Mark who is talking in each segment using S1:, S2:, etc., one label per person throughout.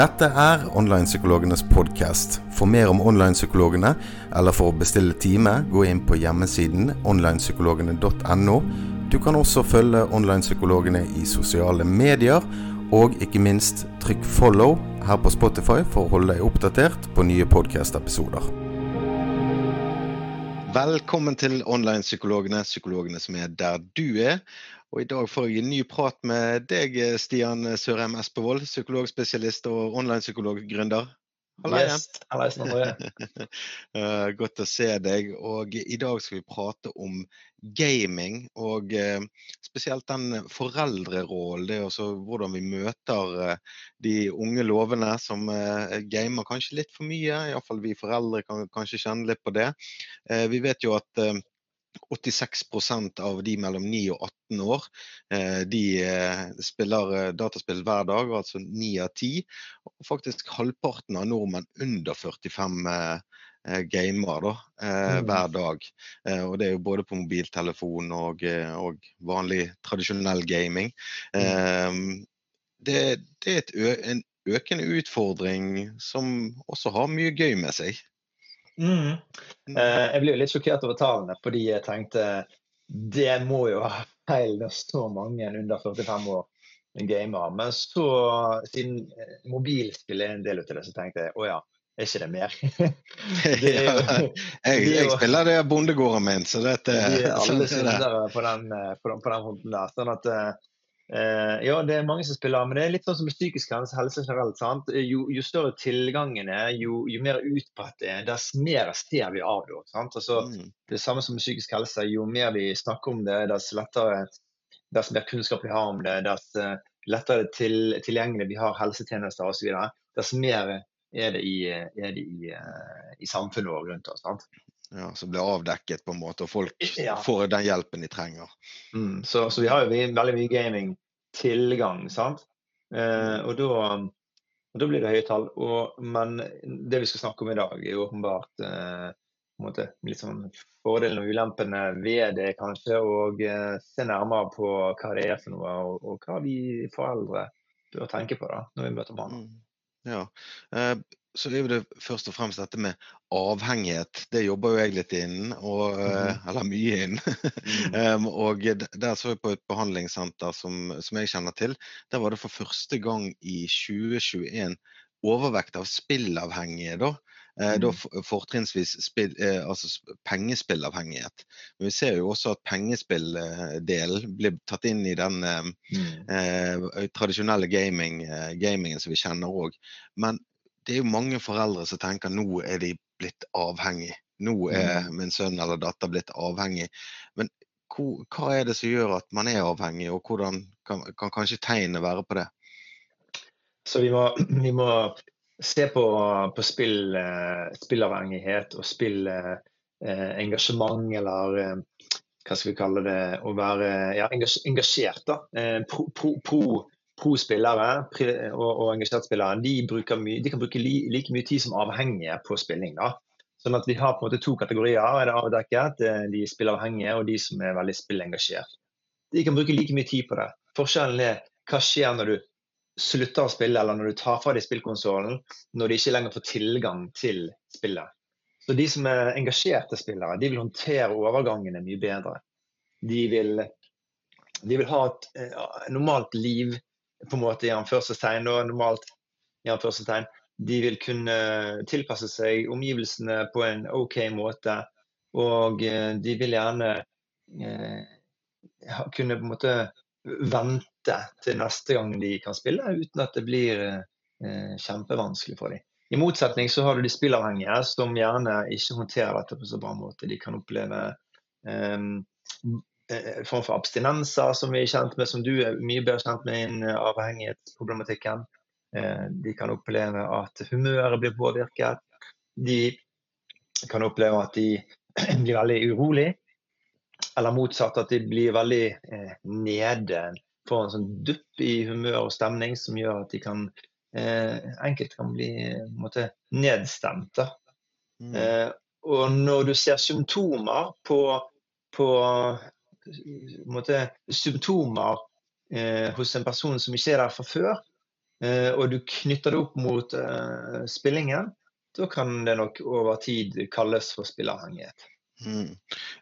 S1: Dette er Online-psykologenes podkast. For mer om online-psykologene, eller for å bestille time, gå inn på hjemmesiden onlinepsykologene.no. Du kan også følge online-psykologene i sosiale medier, og ikke minst trykk 'follow' her på Spotify for å holde deg oppdatert på nye podkast-episoder. Velkommen til Online-psykologene, psykologene som er der du er. Og I dag får jeg en ny prat med deg, Stian Sørheim Espevold, psykologspesialist og online-psykologgründer.
S2: Yes. Hallais,
S1: uh, godt å se deg. Og I dag skal vi prate om gaming, og uh, spesielt den foreldrerollen. Det er også hvordan vi møter uh, de unge lovene som gamer kanskje litt for mye. Iallfall vi foreldre kan kanskje kjenne litt på det. vi vet jo at 86% av de mellom 9 og 18 år eh, de eh, spiller eh, dataspill hver dag, altså 9 av 10. Og faktisk halvparten av nordmenn under 45 gamer da, mm. hver dag. Og det er jo både på mobiltelefon og, og vanlig tradisjonell gaming. Mm. Det, det, er et, en økende utfordring som også har mye gøy med seg.
S2: Mm. Eh, jeg ble jo litt sjokkert over tallene, fordi jeg tenkte det må jo være feil når så mange under 45 år gamer. Men så, siden eh, mobilspill er en del av det, så tenkte jeg å ja, er ikke det mer?
S1: det er jo, jeg, jeg spiller det bondegården min, så dette
S2: De er alle syndere på den, eh, på, den, på den hånden der. sånn at Uh, ja, det er mange som spiller, men det er litt sånn som med psykisk helse generelt. sant? Jo, jo større tilgangen er, jo, jo mer utbredt det er, dess mer ser vi av det. sant? Altså, mm. Det samme som med psykisk helse. Jo mer vi snakker om det, dess lettere dess mer kunnskap vi har om det, dess uh, lettere til, tilgjengelig vi har helsetjenester osv., dess mer er det i, er det i, uh, i samfunnet vårt rundt oss. sant?
S1: Ja, Som blir avdekket, på en måte, og folk ja. får den hjelpen de trenger.
S2: Mm, så, så, vi har jo veldig mye gaming-tilgang, sant. Eh, og, da, og, da, blir det høye tall. Og, men det vi skal snakke om i dag, er åpenbart eh, måte, litt sånn fordelene og ulempene ved det, kanskje. Og eh, se nærmere på hva det er for noe, og, og hva vi foreldre bør tenke på da, når vi møter barna. Mm.
S1: Ja. Eh, så er det først og fremst dette med avhengighet. Det jobber jo jeg litt innen, og, mm. eller mye innen. mm. um, og der så jeg på et behandlingssenter som, som, jeg kjenner til. Der var det for første gang i 2021 overvekt av spillavhengige. da. Eh, mm. Da fortrinnsvis spill, eh, altså pengespillavhengighet. Men vi ser jo også at pengespilldelen blir tatt inn i den eh, mm. eh, tradisjonelle gaming, gamingen som vi kjenner òg. Men det er jo mange foreldre som tenker nå er de blitt avhengig. Nå er mm. min sønn eller datter blitt avhengig. Men hva er det som gjør at man er avhengig, og hvordan kan, kan kanskje tegnet være på det?
S2: Så vi må, vi må se på, på spill, eh, spillavhengighet og spillengasjement, eh, eller eh, hva skal vi kalle det, å være ja, engasjert. da, pro, pro, pro pro-spillere og, og engasjerte spillere de, de, kan bruke li, like mye tid som avhengige på spilling. da. Sånn at Vi har på en måte to kategorier. er det avdekket, eh, De spillavhengige og de som er veldig spillengasjert. De kan bruke like mye tid på det. Forskjellen er hva skjer når du slutter å spille, eller når du tar fra deg spillkonsollen, når de ikke lenger får tilgang til spillet. Så De som er engasjerte spillere, de vil håndtere overgangene mye bedre. De vil, de vil ha et uh, normalt liv på en måte i anførselstegn, normalt i anførselstegn, de vil kunne tilpasse seg omgivelsene på en OK måte. Og eh, de vil gjerne eh, kunne på en måte vente til neste gang de kan spille, uten at det blir eh, kjempevanskelig for dem. I motsetning så har du de spillavhengige som gjerne ikke håndterer dette på så bra måte. De kan oppleve eh, Eh, form for abstinenser som vi er kjent med, som du er mye bedre kjent med innen eh, avhengighetsproblematikken. Eh, de kan oppleve at humøret blir påvirket. De kan oppleve at de blir veldig urolig. Eller motsatt, at de blir veldig nede. Får en sånn dupp i humør og stemning som gjør at de kan enkelt kan bli måte, nedstemt. Mm. og når du ser symptomer på, på måte, symptomer eh, hos en person som ikke er der fra før, eh, og du knytter det opp mot eh, spillingen, da kan det nok over tid kalles for spilleavhengighet.
S1: Mm.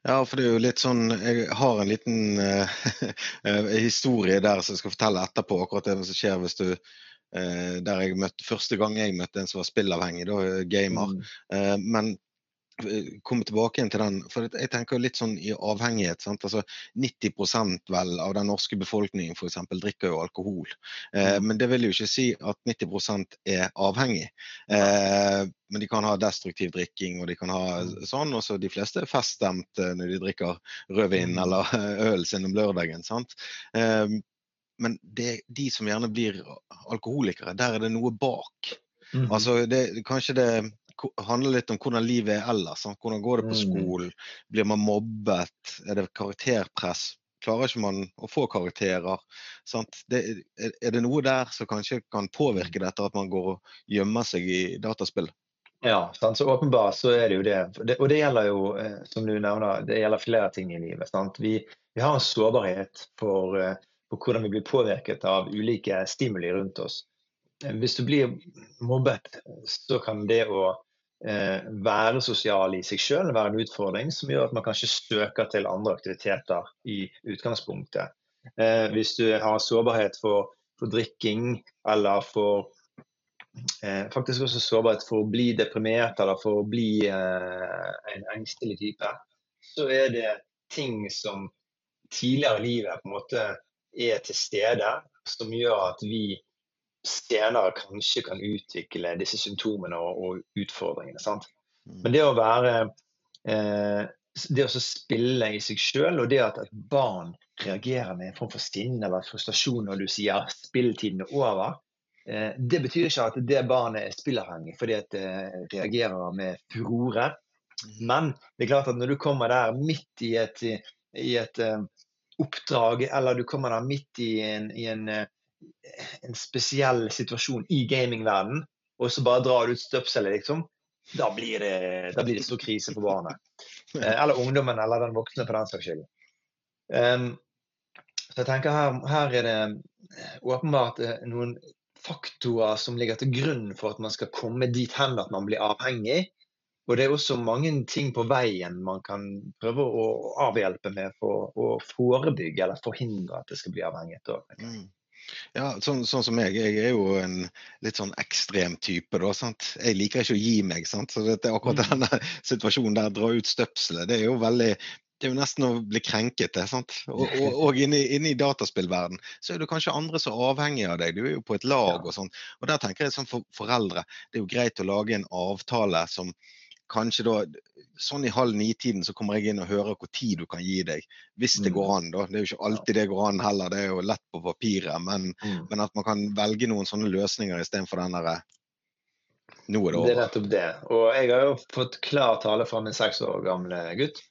S1: Ja, for det er jo litt sånn Jeg har en liten uh, historie der som jeg skal fortelle etterpå, akkurat det som skjer hvis du uh, Der jeg møtte første gang jeg møtte en som var spillavhengig, da, gamer. Mm. Men komme tilbake igjen til den. For jeg tenker litt sånn i avhengighet. sant? Altså 90 vel av den norske befolkningen for eksempel, drikker jo alkohol. Eh, mm. men det vil jo ikke si at 90 er avhengig. Eh, men de kan ha destruktiv drikking, og de kan ha mm. sånn. Og så de fleste er feststemt når de drikker rødvin mm. eller øl sin om lørdagen. sant? Eh, men det, de som gjerne blir alkoholikere, der er det noe bak. Mm. Altså, det, Kanskje det handler litt om hvordan livet er ellers. Sant? Hvordan går det på mm. skolen? Blir man mobbet? Er det karakterpress? Klarer ikke man å få karakterer? Det, er det noe der som kanskje kan påvirke dette, at man går og gjemmer seg i dataspill?
S2: Ja, sant? så åpenbart så er det jo det. Og det gjelder jo, eh, som du nevner, det gjelder flere ting i livet. Vi, vi, har en sårbarhet for, for eh, hvordan vi blir påvirket av ulike stimuli rundt oss. Eh, hvis du blir mobbet, så kan det å være sosial i seg selv være en utfordring som gjør at man kanskje søker til andre aktiviteter i utgangspunktet. Eh, hvis du har sårbarhet for, for drikking eller for eh, faktisk også sårbarhet for å bli deprimert eller for å bli eh, en engstelig type, så er det ting som tidligere i livet på en måte er til stede, som gjør at vi senere kanskje kan utvikle disse symptomene og, og utfordringene. Sant? Mm. Men det å være eh, Det å spille i seg sjøl, og det at et barn reagerer med en form for sinne eller frustrasjon når du sier 'spilletiden er over', eh, det betyr ikke at det barnet er spillavhengig fordi det reagerer med furore. Mm. Men det er klart at når du kommer der midt i et, i et uh, oppdrag, eller du kommer der midt i en, i en uh, en spesiell situasjon i gamingverdenen, og så bare drar du ut støpselet, liksom, da blir, det, da blir det stor krise for barnet. Eh, eller ungdommen, eller den voksne, for den saks skyld. Um, så jeg tenker her, her er det åpenbart eh, noen faktorer som ligger til grunn for at man skal komme dit hen at man blir avhengig. Og det er også mange ting på veien man kan prøve å avhjelpe med for å forebygge eller forhindre at det skal bli avhengighet. Mm.
S1: Ja, sånn, sånn, som meg. Jeg er jo en litt sånn ekstrem type. da, sant? Jeg liker ikke å gi meg. sant? Så dette, akkurat mm. denne situasjonen der, dra ut støpselet, det er jo veldig det er jo nesten å bli krenket. Det, sant? Og, og, og inne, inne, i dataspillverden så er det kanskje andre som er avhengig av deg. Du er jo på et lag og sånn. Og der tenker jeg sånn for foreldre, det er jo greit å lage en avtale som kanskje da sånn i halv ni-tiden så kommer jeg inn og hører hvor tid du kan gi deg. Hvis det går mm. an, da. Det er jo ikke alltid det går an heller, det er jo lett på papiret. Men, mm. men at man kan velge noen sånne løsninger istedenfor den derre Nå er det over.
S2: Det er nettopp det. Og jeg har jo fått klar tale fra min seks år gamle gutt,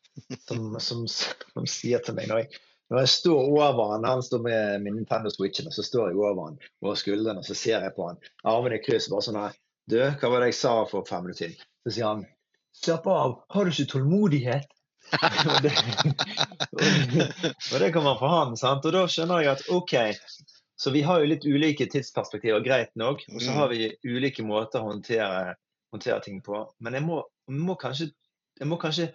S2: som, som, som sier til meg når jeg når jeg står over han, han står med min Nintendo Switchen, og så står jeg over han over skuldrene og så ser jeg på han. Armene i kryss. bare sånn her, Du, hva var det jeg sa for fem minutter siden? Så sier han Slapp av, har du ikke tålmodighet? og, det, og det kommer fra han. sant? Og da skjønner jeg at OK, så vi har jo litt ulike tidsperspektiver, greit nok. Og så har vi ulike måter å håndtere, håndtere ting på. Men jeg må, må, kanskje, jeg må kanskje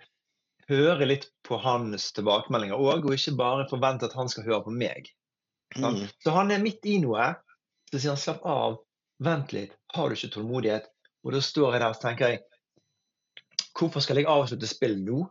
S2: høre litt på hans tilbakemeldinger òg, og ikke bare forvente at han skal høre på meg. Mm. Så han er midt i noe. Så sier han slapp av, vent litt, har du ikke tålmodighet? Og da står jeg der og tenker jeg, Hvorfor skal jeg avslutte spillet nå?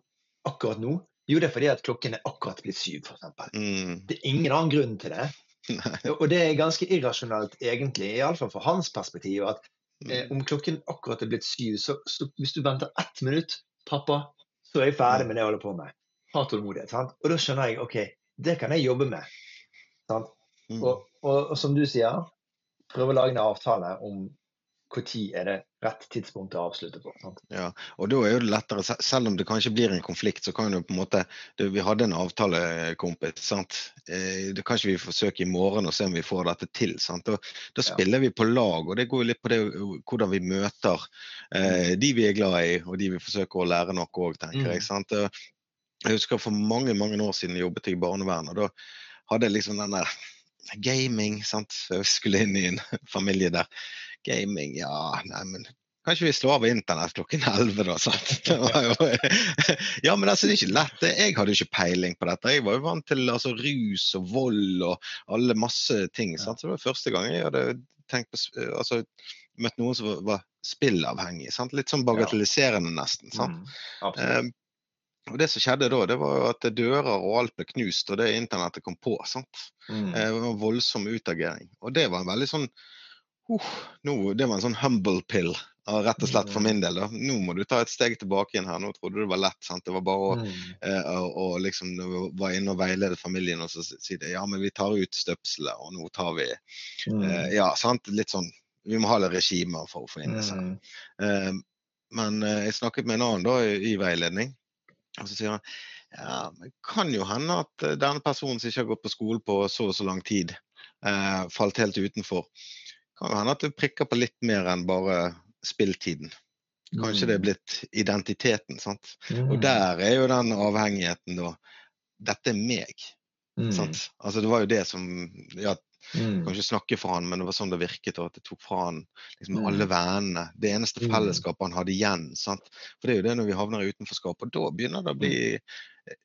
S2: Akkurat nå? Jo, det er fordi at klokken er akkurat blitt syv, f.eks. Mm. Det er ingen annen grunn til det. Og det er ganske irrasjonelt, egentlig, iallfall fra hans perspektiv, at eh, mm. om klokken akkurat er blitt syv, så, så, hvis du venter ett minutt, pappa, så er jeg ferdig med det jeg holder på med. Ha tålmodighet. sant? Og da skjønner jeg OK, det kan jeg jobbe med. sant? Mm. Og, og, og, som du sier, prøve å lage en avtale om når er det rett tidspunkt å avslutte på. Sant?
S1: Ja, og da er det lettere, Selv om det kanskje blir en konflikt, så kan jo på en måte du, Vi hadde en avtale, kompis. sant? Eh, det ikke vi forsøke i morgen og se om vi får dette til. sant? Da, da spiller ja. vi på lag, og det går jo litt på det, hvordan vi møter eh, mm. de vi er glad i, og de vi forsøker å lære noe òg, tenker mm. jeg. sant? Jeg husker For mange mange år siden jeg jobbet jeg i barnevernet. og Da hadde jeg liksom den der gaming, sant. Jeg skulle inn i en familie der. Gaming, ja, nei, men Kanskje vi slår av internett klokken 11, da. Sant? Jo, ja, men altså, det er ikke lett. Jeg hadde ikke peiling på dette. Jeg var jo vant til altså, rus og vold og alle masse ting. Sant? Så det var første gang jeg hadde tenkt på altså, møtt noen som var, spillavhengig. Sant? Litt sånn bagatelliserende, nesten. Sant? Mm, eh, og Det som skjedde da, det var jo at dører og alt ble knust, og det internettet kom på. sant? Mm. Eh, det var en voldsom utagering. Og det var en veldig sånn uh, nå, Det var en sånn humble pill rett og slett for min del. da. Nå må du ta et steg tilbake igjen her. Nå trodde du det var lett. sant? Det var bare å, mm. eh, å, å liksom, var inne og veilede familien og så si det. Ja, men vi tar ut støpselet, og nå tar vi mm. eh, Ja, sant. Litt sånn Vi må ha litt regimer for å få inn disse. Mm. Eh, men eh, jeg snakket med en annen da i, i veiledning, og så sier han ja, det kan jo hende at eh, denne personen som ikke har gått på skole på så og så lang tid, eh, falt helt utenfor. Kan hende at du prikker på litt mer enn bare spilltiden. Kanskje det er mm. blitt identiteten. sant? Og mm. der er jo den avhengigheten, da. Dette er meg. Mm. sant? Altså Det var jo det som ja, mm. Kan ikke snakke for han, men det var sånn det virket. og At det tok fra han liksom, alle vennene. Det eneste fellesskapet han hadde igjen. sant? For det er jo det når vi havner i utenforskap. Og da begynner det å bli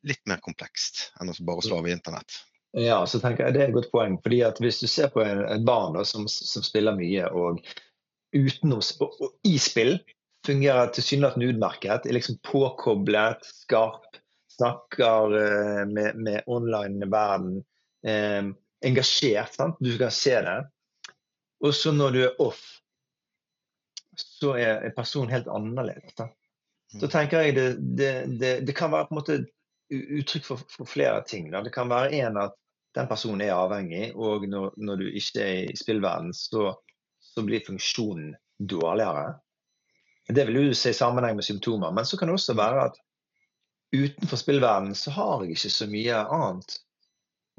S1: litt mer komplekst enn å bare slå av internett.
S2: Ja, så tenker jeg Det er et godt poeng. fordi at Hvis du ser på et barn da, som, som spiller mye, og utenom og, og, i spill fungerer tilsynelatende utmerket. Er liksom påkoblet, skarp, snakker uh, med, med online-verden. Um, engasjert. Sant? Du kan se det. Og så når du er off, så er personen helt annerledes. Da. Så mm. tenker jeg det, det, det, det, kan være på en måte uttrykk for, for flere ting. Da. Det kan være en at den personen er avhengig, og når, når du ikke er i spillverden, så så blir funksjonen dårligere. Det vil du se i sammenheng med symptomer. Men så kan det også være at utenfor spillverdenen så har jeg ikke så mye annet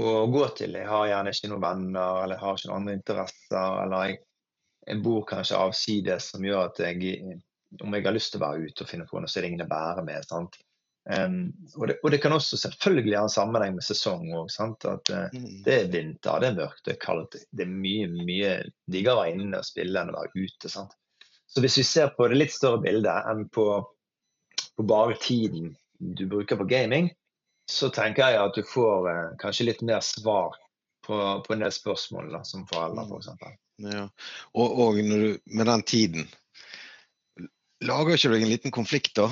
S2: å gå til. Jeg har gjerne ikke noen venner, eller jeg har ikke noen andre interesser. Eller jeg, jeg bor kanskje avsides som gjør at jeg, om jeg har lyst til å være ute og finne på noe, så er det ingen å bære med. sant? Um, og, det, og, det, kan også selvfølgelig ha en sammenheng med sesong òg. At uh, det er vinter, det er mørkt, det er kaldt. Det er mye mye diggere å være inne og spille enn å være ute. Sant? Så hvis vi ser på det litt større bildet enn på, på, bare tiden du bruker på gaming, så tenker jeg at du får uh, kanskje litt mer svar på, på en del spørsmål da, som forelder, f.eks. For
S1: mm. ja. Og, og du, med den tiden, lager ikke du en liten konflikt da?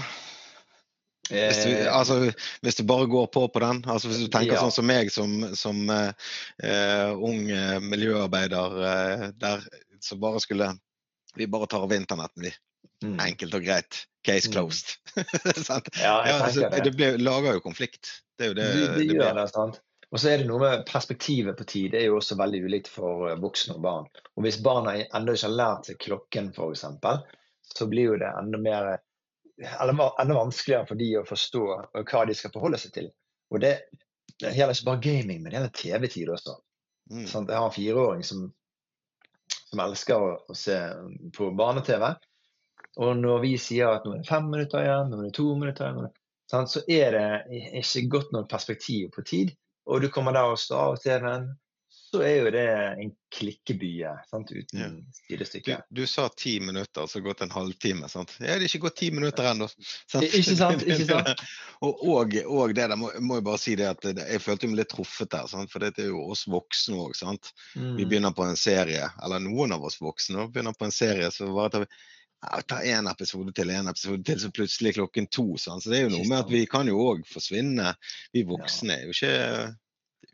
S1: Hvis du, eh, altså, hvis du, bare går på på den, altså hvis du tenker ja. sånn som meg som, som uh, ung uh, miljøarbeider uh, der så bare skulle Vi bare tar av internetten, vi. Mm. Enkelt og greit. Case mm. closed. Mm. ja, ja, altså, det, det lager jo konflikt. Det er jo det
S2: det, det, det gjør det, sant. Og så er det noe med perspektivet på tid. Det er jo også veldig ulikt for voksne og barn. Og hvis barna ennå ikke har lært seg klokken, f.eks., så blir jo det enda mer enda vanskeligere for de å forstå hva de skal forholde seg til. Og det, det gjelder ikke bare gaming, men det gjelder TV-tid også. Mm. Sånn, jeg har en fireåring som, som elsker å, å se på barne-TV. Og når vi sier at nå er det fem minutter igjen, nå er det to minutter igjen, sånn, så er det ikke godt nok perspektiv på tid. Og du kommer der og står av TV-en, så er jo det en klikkebye sant, uten ja. sidestykke.
S1: Du, du, sa ti minutter, så gått en halvtime. sant? Ja, det er ikke gått ti minutter ennå.
S2: Ikke sant? ikke sant?
S1: og, og, og, det der må, må jeg bare si det at jeg følte meg litt truffet der. Sant? For det er jo oss voksne òg. Mm. Vi begynner på en serie, eller noen av oss voksne begynner på en serie så bare tar vi ja, ta én episode til, en episode til, så plutselig klokken to. Sånn. Så det er jo noe med at vi kan jo òg forsvinne. Vi voksne er jo ikke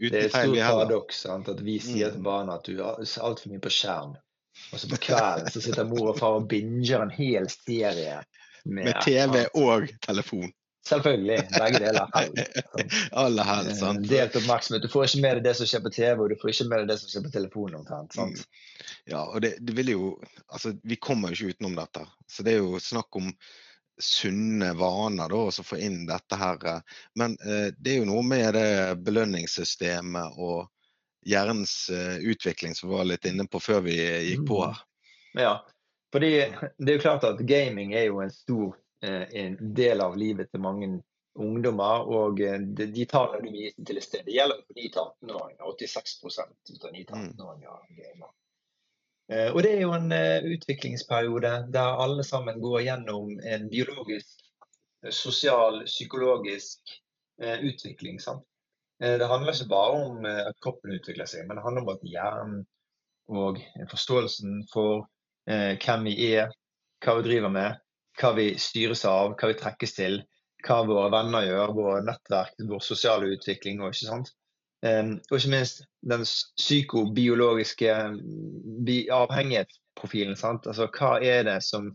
S2: det er et stort paradoks at vi sier til mm. barna at du har altfor mye på skjerm. Og så på kvelden så sitter mor og far og binger en hel serie.
S1: Med, med TV og telefon.
S2: Selvfølgelig. Begge deler.
S1: Aller helst.
S2: Eh, sant? Delt oppmerksomhet. Du får ikke med deg det som skjer på TV, og du får ikke med deg det som skjer på telefonen. omtrent, sant? Mm.
S1: Ja, og det, det vil jo Altså, vi kommer jo ikke utenom dette. Så det er jo snakk om sunne vaner da, og få inn dette her. Eh, men eh, det er jo noe med det belønningssystemet og hjernens eh, utvikling som vi var litt inne på før vi gikk på her.
S2: Mm. Ja, fordi det er jo klart at gaming er jo en stor en del av livet til mange ungdommer. Og de, tallene du viste til i sted, det gjelder for 9-18-åringer. 86 ut av 9-18-åringer gamer. Eh, og det er jo en uh, utviklingsperiode der alle sammen går gjennom en biologisk, sosial, psykologisk uh, utvikling. sant? Det handler ikke bare om at kroppen utvikler seg, men det handler om at hjernen og forståelsen for hvem vi er, hva vi driver med, hva vi styres av, hva vi trekkes til, hva våre venner gjør, våre nettverk, vår sosiale utvikling og ikke sant. Um, og ikke minst den psykobiologiske bi avhengighetsprofilen. Sant? Altså, hva er det som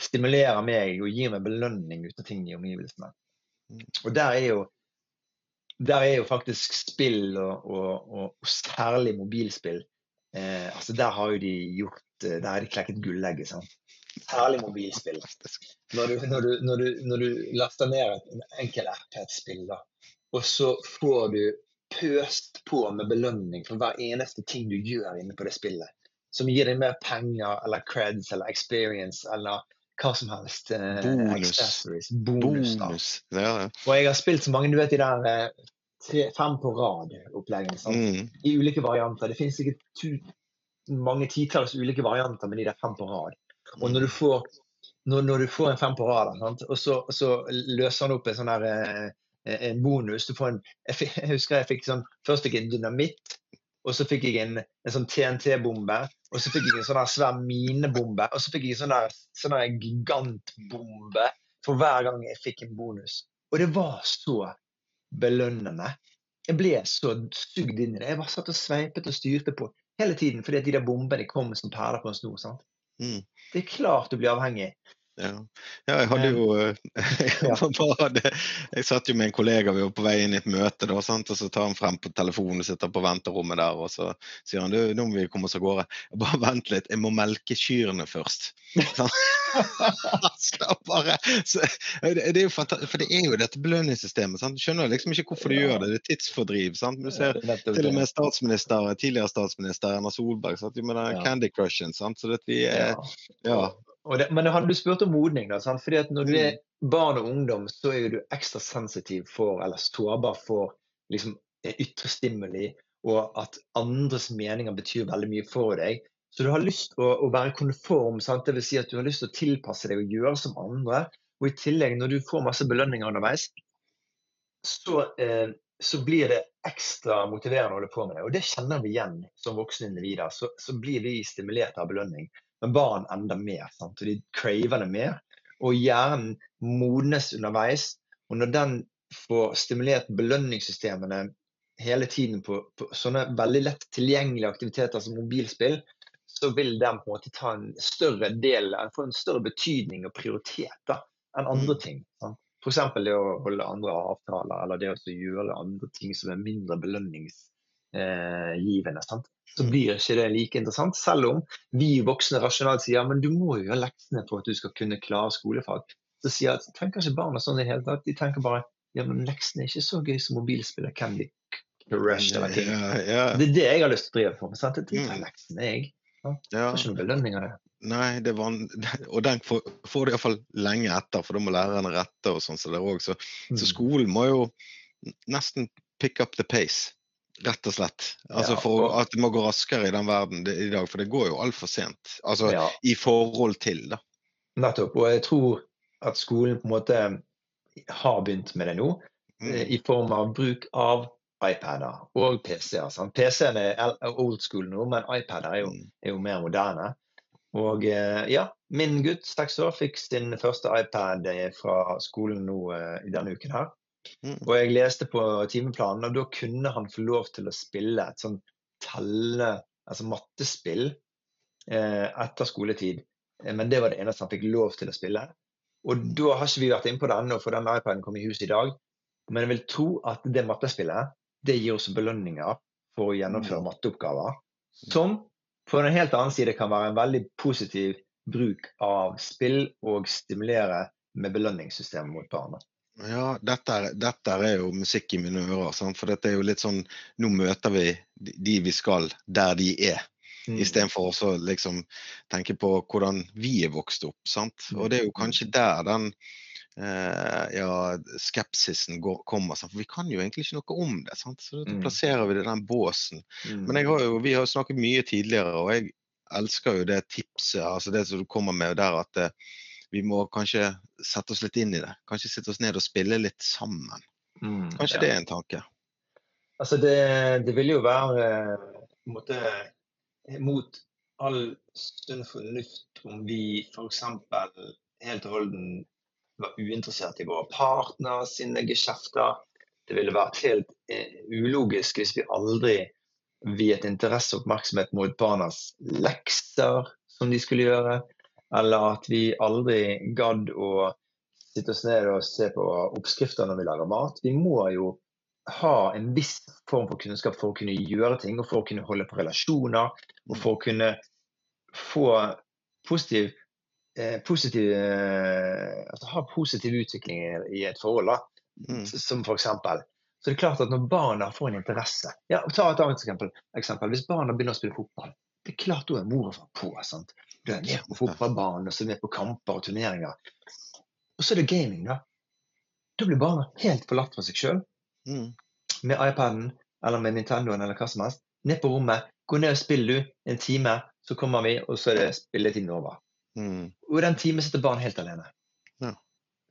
S2: stimulerer meg og gir meg belønning ut av ting i omgivelsene? Mm. Og der er jo, der er jo faktisk spill, og, og, og, og særlig mobilspill eh, altså Der har jo de gjort eh, Der har de klekket gullegget. sant? Særlig mobilspill. Når du, når, du, når, du, når du, laster ned en enkel iPad-spill, og så får du pøst på med belønning for hver eneste ting du gjør inne på det spillet, som gir deg mer penger eller creds eller experience eller hva som helst.
S1: Eh, Bonus.
S2: Bonus,
S1: Bonus. Ja, ja.
S2: Og jeg har spilt så mange, du vet de der eh, tre, fem på rad-oppleggene. Mm. I ulike varianter. Det finnes sikkert mange titalls ulike varianter med de der fem på rad. Og når du får, når, når du får en fem på rad, og så, så, løser han opp en sånn her eh, en bonus du får en, jeg, husker jeg fikk sånn Først fikk jeg en dynamitt, og så fikk jeg en, en sånn TNT-bombe. Og så fikk jeg en sånn svær minebombe, og så fikk jeg en sånn, der, sånn der gigantbombe for hver gang jeg fikk en bonus. Og det var så belønnende. Jeg ble så sugd inn i det. Jeg bare satt og sveipet og styrte på hele tiden fordi at de der bombene kom som perler på en snor. sant?
S1: Mm.
S2: Det er klart du blir avhengig.
S1: Ja. ja, jeg hadde jo jeg, jeg satt jo med en kollega, vi var på vei inn i et møte, da, sant? og så tar han frem på telefonen og sitter på venterommet der, og så sier han du, nå må vi komme oss av gårde. Bare vent litt, jeg må melke kyrne først. bare, så, det, er jo for det er jo dette belønningssystemet. Sant? Du skjønner liksom ikke hvorfor du gjør det. Det er tidsfordriv. Sant? Du ser til og med statsminister, tidligere statsminister Erna Solberg satt jo med den Candy Crushen. Sant? Så det, vi er, ja.
S2: Det, men du spurt om modning, da, sant? Fordi at når du er mm. barn og ungdom, så er du ekstra sensitiv for, eller sårbar for liksom, ytre stimuli, og at andres meninger betyr veldig mye for deg. Så du har lyst til å, å, være konform, sant? det vil Si at du har lyst til å tilpasse deg og gjøre som andre. Og i tillegg, når du får masse belønninger underveis, så, eh, så blir det ekstra motiverende å holde på med det. Og det kjenner vi igjen som voksne individer. Så, så blir vi stimulert av belønning men barn enda mer. Sant? Og de craver det mer. Og hjernen modnes underveis. Og når den får stimulert belønningssystemene hele tiden på, på, sånne veldig lett tilgjengelige aktiviteter som mobilspill, så vil den på en måte ta en større del, få en større betydning og prioritet da, enn andre mm. ting. Sant? F.eks. det å holde andre avtaler, eller det å gjøre andre ting som er mindre belønningsgivende. Sant? så blir ikke det like interessant. Selv om vi voksne rasjonalt sier men du må jo gjøre leksene for at du skal kunne klare skolefag. Så sier jeg, tenker ikke barna sånn i det hele tatt. De tenker bare ja, men leksene er ikke så gøy som mobilspiller Candy Crush. Ja, ja. Det er det jeg har lyst til å drive på. Sant? Jeg driver mm. leksene, jeg. Ja. Er ikke noen belønning av det.
S1: Nei, det var, og den får, får du iallfall lenge etter, for da må lærerne rette og sånn. Så, så, så mm. skolen må jo nesten pick up the pace. Rett og slett. Altså ja, for At det må gå raskere i den verden i dag, for det går jo altfor sent. Altså ja. i forhold til, da.
S2: Nettopp. Og jeg tror at skolen på en måte har begynt med det nå, mm. Eh, i form av bruk av iPader og PC-er. PC-en er old school nå, men iPader er jo, mm. er jo mer moderne. Og eh, ja, min gutt seks år fikk sin første iPad eh, fra skolen nå i denne uken her. Mm. Og jeg leste på timeplanen, og da kunne han få lov til å spille et sånn telle, altså mattespill, eh, etter skoletid. Eh, men det var det eneste han fikk lov til å spille. Og da har ikke vi vært inne på det ennå, for den iPaden kom i hus i dag. Men jeg vil tro at det mattespillet det gir oss belønninger for å gjennomføre mm. matteoppgaver. Som på en helt annen side kan være en veldig positiv bruk av spill og stimulere med belønningssystemet mot barna.
S1: Ja, dette er, dette er, jo musikk i mine ører. Sant? For dette er jo litt sånn Nå møter vi de vi skal, der de er. Mm. Istedenfor å liksom tenke på hvordan vi er vokst opp. Sant? Og det er jo mm. kanskje der den eh, ja, skepsisen går, kommer. Sant? For vi kan jo egentlig ikke noe om det. Sant? Så da
S2: Mm.
S1: plasserer vi det i den båsen.
S2: Mm.
S1: Men har jo, vi har jo snakket mye tidligere, og jeg elsker jo det tipset, altså det som du kommer med der, at eh, vi må kanskje sette oss litt inn i det. Kanskje sitte oss ned og spille litt sammen.
S2: Mm,
S1: Kanskje
S2: ja.
S1: det er en tanke.
S2: Altså det, det ville jo være eh, på en måte mot all sunn fornuft om vi f.eks. helt og holden var uinteressert i våre partner sine geskjefter. Det ville vært helt eh, ulogisk hvis vi aldri viet interesse og oppmerksomhet mot barnas lekser som de skulle gjøre, eller at vi aldri gadd å sitte oss ned og se på oppskrifter når vi lager mat. Vi må jo ha en viss form for kunnskap for å kunne gjøre ting, og for å kunne holde på relasjoner, og for å kunne få positiv, eh, positiv eh, altså ha positiv utvikling i, et forhold. da.
S1: Mm.
S2: Som for eksempel. Så det er klart at når barna får en interesse ja, Ta et annet eksempel. Hvis barna begynner å spille fotball, det er klart hun er mor og far på. sant? Du er med på fotballbanen og så er med på kamper og turneringer. Og så er det gaming, da. Da blir barna helt forlatt for seg sjøl
S1: Mm.
S2: med iPaden eller med Nintendoen eller hva som helst. Ned på rommet, gå ned og spill du en time, så kommer vi, og så er det spilletiden over.
S1: Mm.
S2: Og i den timen sitter barn helt alene.
S1: Ja.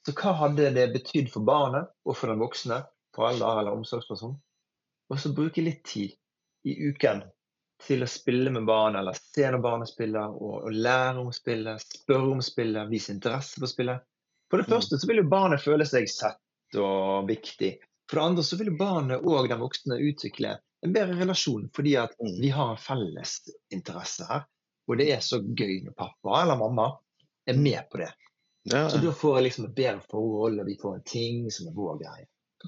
S2: Så hva hadde det betydd for barnet og for den voksne, forelder eller omsorgsperson, og så bruke litt tid i uken til å spille med barn, eller se når barnet spiller, og, og lære om spillet, spørre om spillet, vise interesse for spillet. For det
S1: Mm.
S2: første så vil jo barnet føle seg sett og viktig. For det andre så vil jo barnet og den voksne utvikle en bedre relasjon, fordi at
S1: Mm.
S2: vi har en felles interesse her. Og det er så gøy når pappa eller mamma er med på det.
S1: Ja,
S2: Så da får jeg liksom et bedre forhold, og vi får en ting som er vår greie.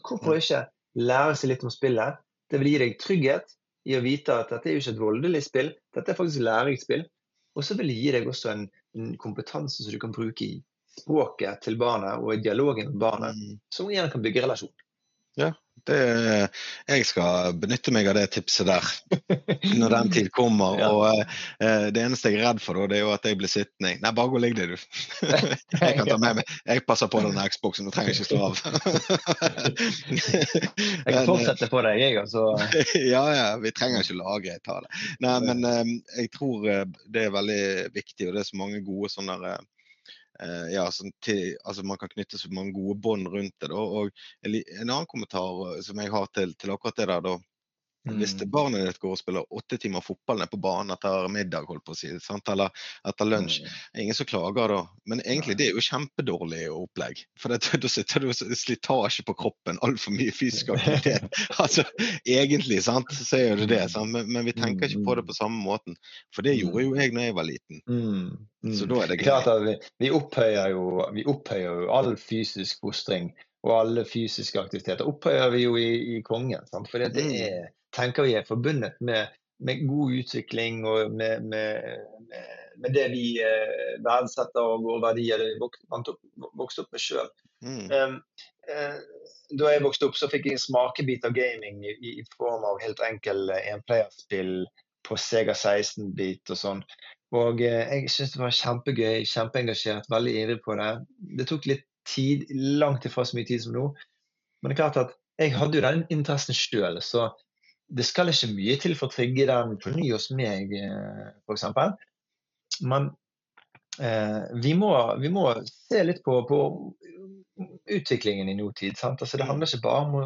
S2: Hvorfor ikke lære seg litt om spillet? Det vil gi deg trygghet i å vite at dette er jo ikke et voldelig spill, dette er faktisk lærerikt. Og så vil det gi deg også en, en kompetanse som du kan bruke i språket til barnet og i dialogen med barnet,
S1: Mm.
S2: som igjen kan bygge relasjon.
S1: Det, jeg skal benytte meg av det tipset der når den tid kommer.
S2: Ja.
S1: Og eh, det eneste jeg er redd for, da, det er jo at jeg blir sittende Nei, bare gå og ligg deg, du. jeg kan ta med meg Jeg passer på denne Xboxen, du trenger ikke stå av.
S2: Jeg kan
S1: eh,
S2: fortsette på deg, jeg, altså.
S1: ja, ja, vi trenger ikke lagre et tale. Nei, men eh, jeg tror eh, det er veldig viktig, og det er så mange gode sånne eh, ja, sånn til, altså Man kan knytte så mange gode bånd rundt det. Da. Og en annen kommentar eh, som jeg har til, til akkurat det der, da. Hvis det
S2: Mm.
S1: barnet ditt går og spiller åtte timer fotball nede på banen etter middag, holdt på å si, sant? eller etter lunsj,
S2: Mm.
S1: det ingen som klager da. Men egentlig det er jo kjempedårlig opplegg. For da sitter du slitasje på kroppen, altfor mye fysisk aktivitet. altså, egentlig sant, så er det det, sant? Men, men vi tenker ikke på det på samme måten. For det gjorde jo jeg når jeg var liten.
S2: Mm. Mm.
S1: Så da er det
S2: Det at vi, vi, opphøyer jo, vi opphøyer jo all fysisk fostring og alle fysiske aktiviteter opphøyer vi jo i, i kongen. Sant? For det
S1: Mm.
S2: er, tenker vi er forbundet med, med god utvikling og med, med, med, det vi eh, verdsetter og våre verdier vant opp- vokste opp med sjøl.
S1: Mm.
S2: Um, eh, da jeg vokste opp, så fikk jeg en smakebit av gaming i, i form av helt enkel eh, enplayerspill på Sega 16-bit og sånn. Og eh, jeg syntes det var kjempegøy, kjempeengasjert, veldig ivrig på det. Det tok litt tid, langt ifra så mye tid som nå. Men det er klart at jeg hadde jo den interessen sjøl, så det skal ikke mye til for å trigge den på ny hos meg, f.eks. Men eh, vi, må, vi må se litt på, på utviklingen i nåtid. Altså, det handler ikke bare om å,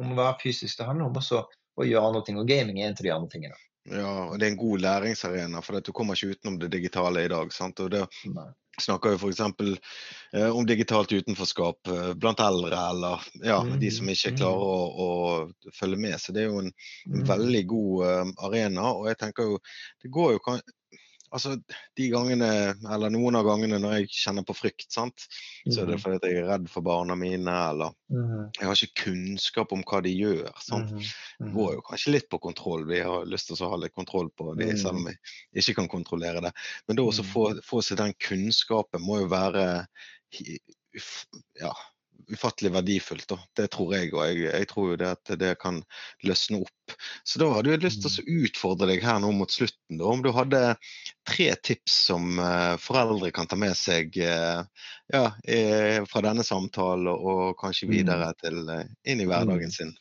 S2: om å være fysisk, det handler om også å gjøre andre ting. Og gaming er en av de andre tingene.
S1: Ja, og det er en god læringsarena, for du kommer ikke utenom det digitale i dag. sant? Og det
S2: Nei.
S1: snakker jo f.eks. Eh, om digitalt utenforskap eh, blant eldre, eller ja, de som ikke
S2: Mm,
S1: klarer å, å følge med. Så det er jo en, en
S2: Mm.
S1: veldig god eh, arena. Og jeg tenker jo Det går jo kan Altså, de gangene, eller noen av gangene når jeg kjenner på frykt, sant, så er det
S2: Mhm.
S1: fordi at jeg er redd for barna mine, eller
S2: Mhm.
S1: jeg har ikke kunnskap om hva de gjør. sant.
S2: Mhm.
S1: Det går jo kanskje litt på kontroll. Vi har lyst til å ha litt kontroll på det, selv om vi ikke kan kontrollere det. Men da også
S2: Mm.
S1: få, få seg den kunnskapen må jo være ja, ufattelig verdifullt. Da. Det tror jeg, og jeg, jeg, tror jo det at det kan løsne opp. Så da hadde jeg lyst til å mm. utfordre deg her nå mot slutten. Da, om du hadde tre tips som uh, foreldre kan ta med seg uh, ja, uh, fra denne samtalen og kanskje mm. videre til, inn i hverdagen mm. sin.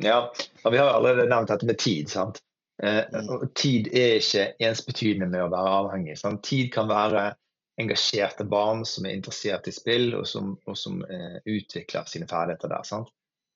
S2: Ja, og vi har allerede nevnt dette med tid. sant? tid er ikke ensbetydende med å være avhengig. Sant? Tid kan være engasjerte barn som er interessert i spill, og som, og som eh, utvikler sine ferdigheter der. Sant?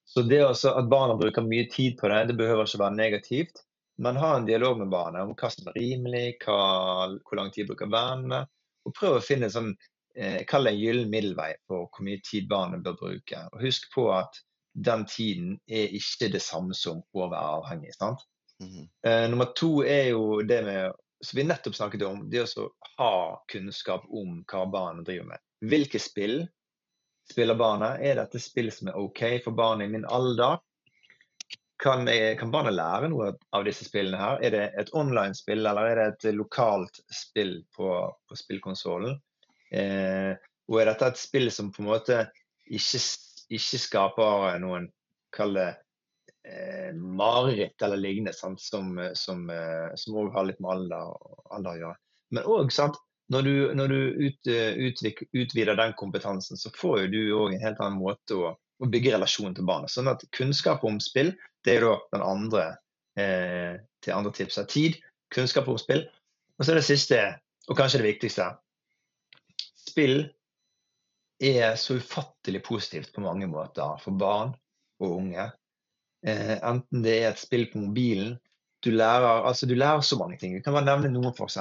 S2: Så det At barna bruker mye tid på det, det behøver ikke være negativt. Men ha en dialog med barna om hva som er rimelig, hva, hvor lang tid bruker vennene. Og prøv å finne sånn, eh, kall det en gyllen middelvei på hvor mye tid barnet bør bruke. Og husk på at den tiden er ikke det samme som å være avhengig. sant? Mm -hmm. eh, nummer to er jo det med som vi nettopp snakket om, det å ha kunnskap om hva barnet driver med. Hvilke spill spiller barnet? Er dette spill som er OK for barn i min alder? Kan, kan barnet lære noe av disse spillene her? Er det et online-spill, eller er det et lokalt spill på, på spillkonsollen? Eh, og er dette et spill som på en måte ikke, ikke skaper noen Kall det eh, mareritt eller lignende sant, som òg eh, har litt med alder, alder å gjøre. Men òg når du, når du ut, eh, utvik, utvider den kompetansen, så får du òg en helt annen måte å, å, bygge relasjon til barnet. Sånn at kunnskap om spill, det er da den andre eh, til andre tips av Tid, kunnskap om spill. Og så er det siste, og kanskje det viktigste. Spill er så ufattelig positivt på mange måter for barn og unge. Eh, enten det er et spill på mobilen Du lærer, altså du lærer så mange ting. Vi kan bare nevne noen, f.eks.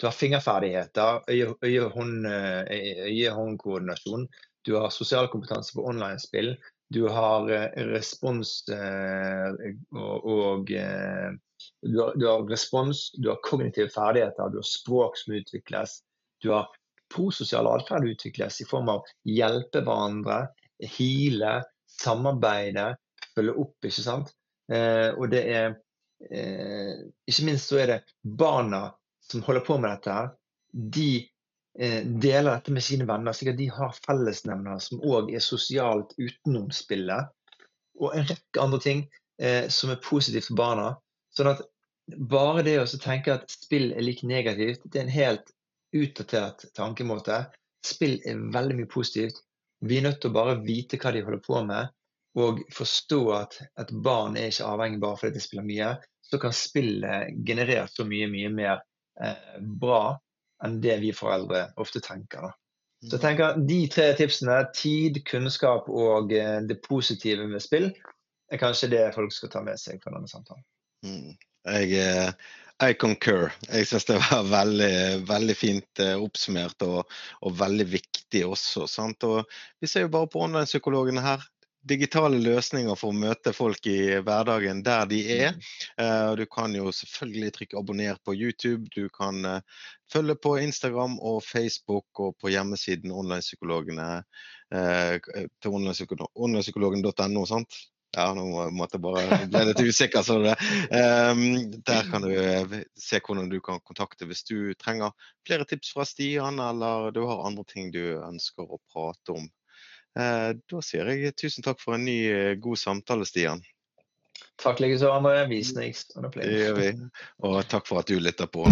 S2: Du har fingerferdigheter, øye-hånd-koordinasjon. Du har sosial kompetanse på online-spill. Du har eh, respons eh, og, og du, har, du, har, respons, du har kognitive ferdigheter, du har språk som utvikles. Du har prososial atferd utvikles i form av hjelpe hverandre, hile, samarbeide, følge opp. ikke sant? Eh, og det er eh, Ikke minst så er det barna som holder på med dette, her, de eh, deler dette med sine venner, slik at de har fellesnevner som òg er sosialt utenom spillet. Og en rekke andre ting eh, som er positivt for barna. Sånn at bare det å tenke at spill er like negativt, det er en helt utdatert tankemåte. Spill er veldig mye positivt. Vi er nødt til å bare vite hva de holder på med, og forstå at et barn er ikke avhengig bare fordi de spiller mye, så kan spillet generere så mye, mye mer eh, bra enn det vi foreldre ofte tenker. Da. Så jeg mm. tenker De tre tipsene, tid, kunnskap og eh, det positive med spill, er kanskje det folk skal ta med seg fra denne samtalen.
S1: Mm. Jeg, jeg concur. Jeg syns det var veldig, veldig fint eh, oppsummert og, og, veldig viktig også. Sant? Og vi ser jo bare på online-psykologene her digitale løsninger for å møte folk i hverdagen der de er. Uh, du kan jo selvfølgelig trykke abonner på YouTube. Du kan uh, følge på Instagram og Facebook og på hjemmesiden onlinepsykologene uh, til onlinepsykologen.no. sant? Ja, nå måtte jeg bare ble litt usikker. Så det. Um, der kan du se hvordan du kan kontakte hvis du trenger flere tips fra Stian, eller du har andre ting du ønsker å prate om. Eh, da sier jeg tusen takk for en ny eh, god samtale, Stian.
S2: Takk likeså, André. Vi snakkes.
S1: Og takk for at du lytter på.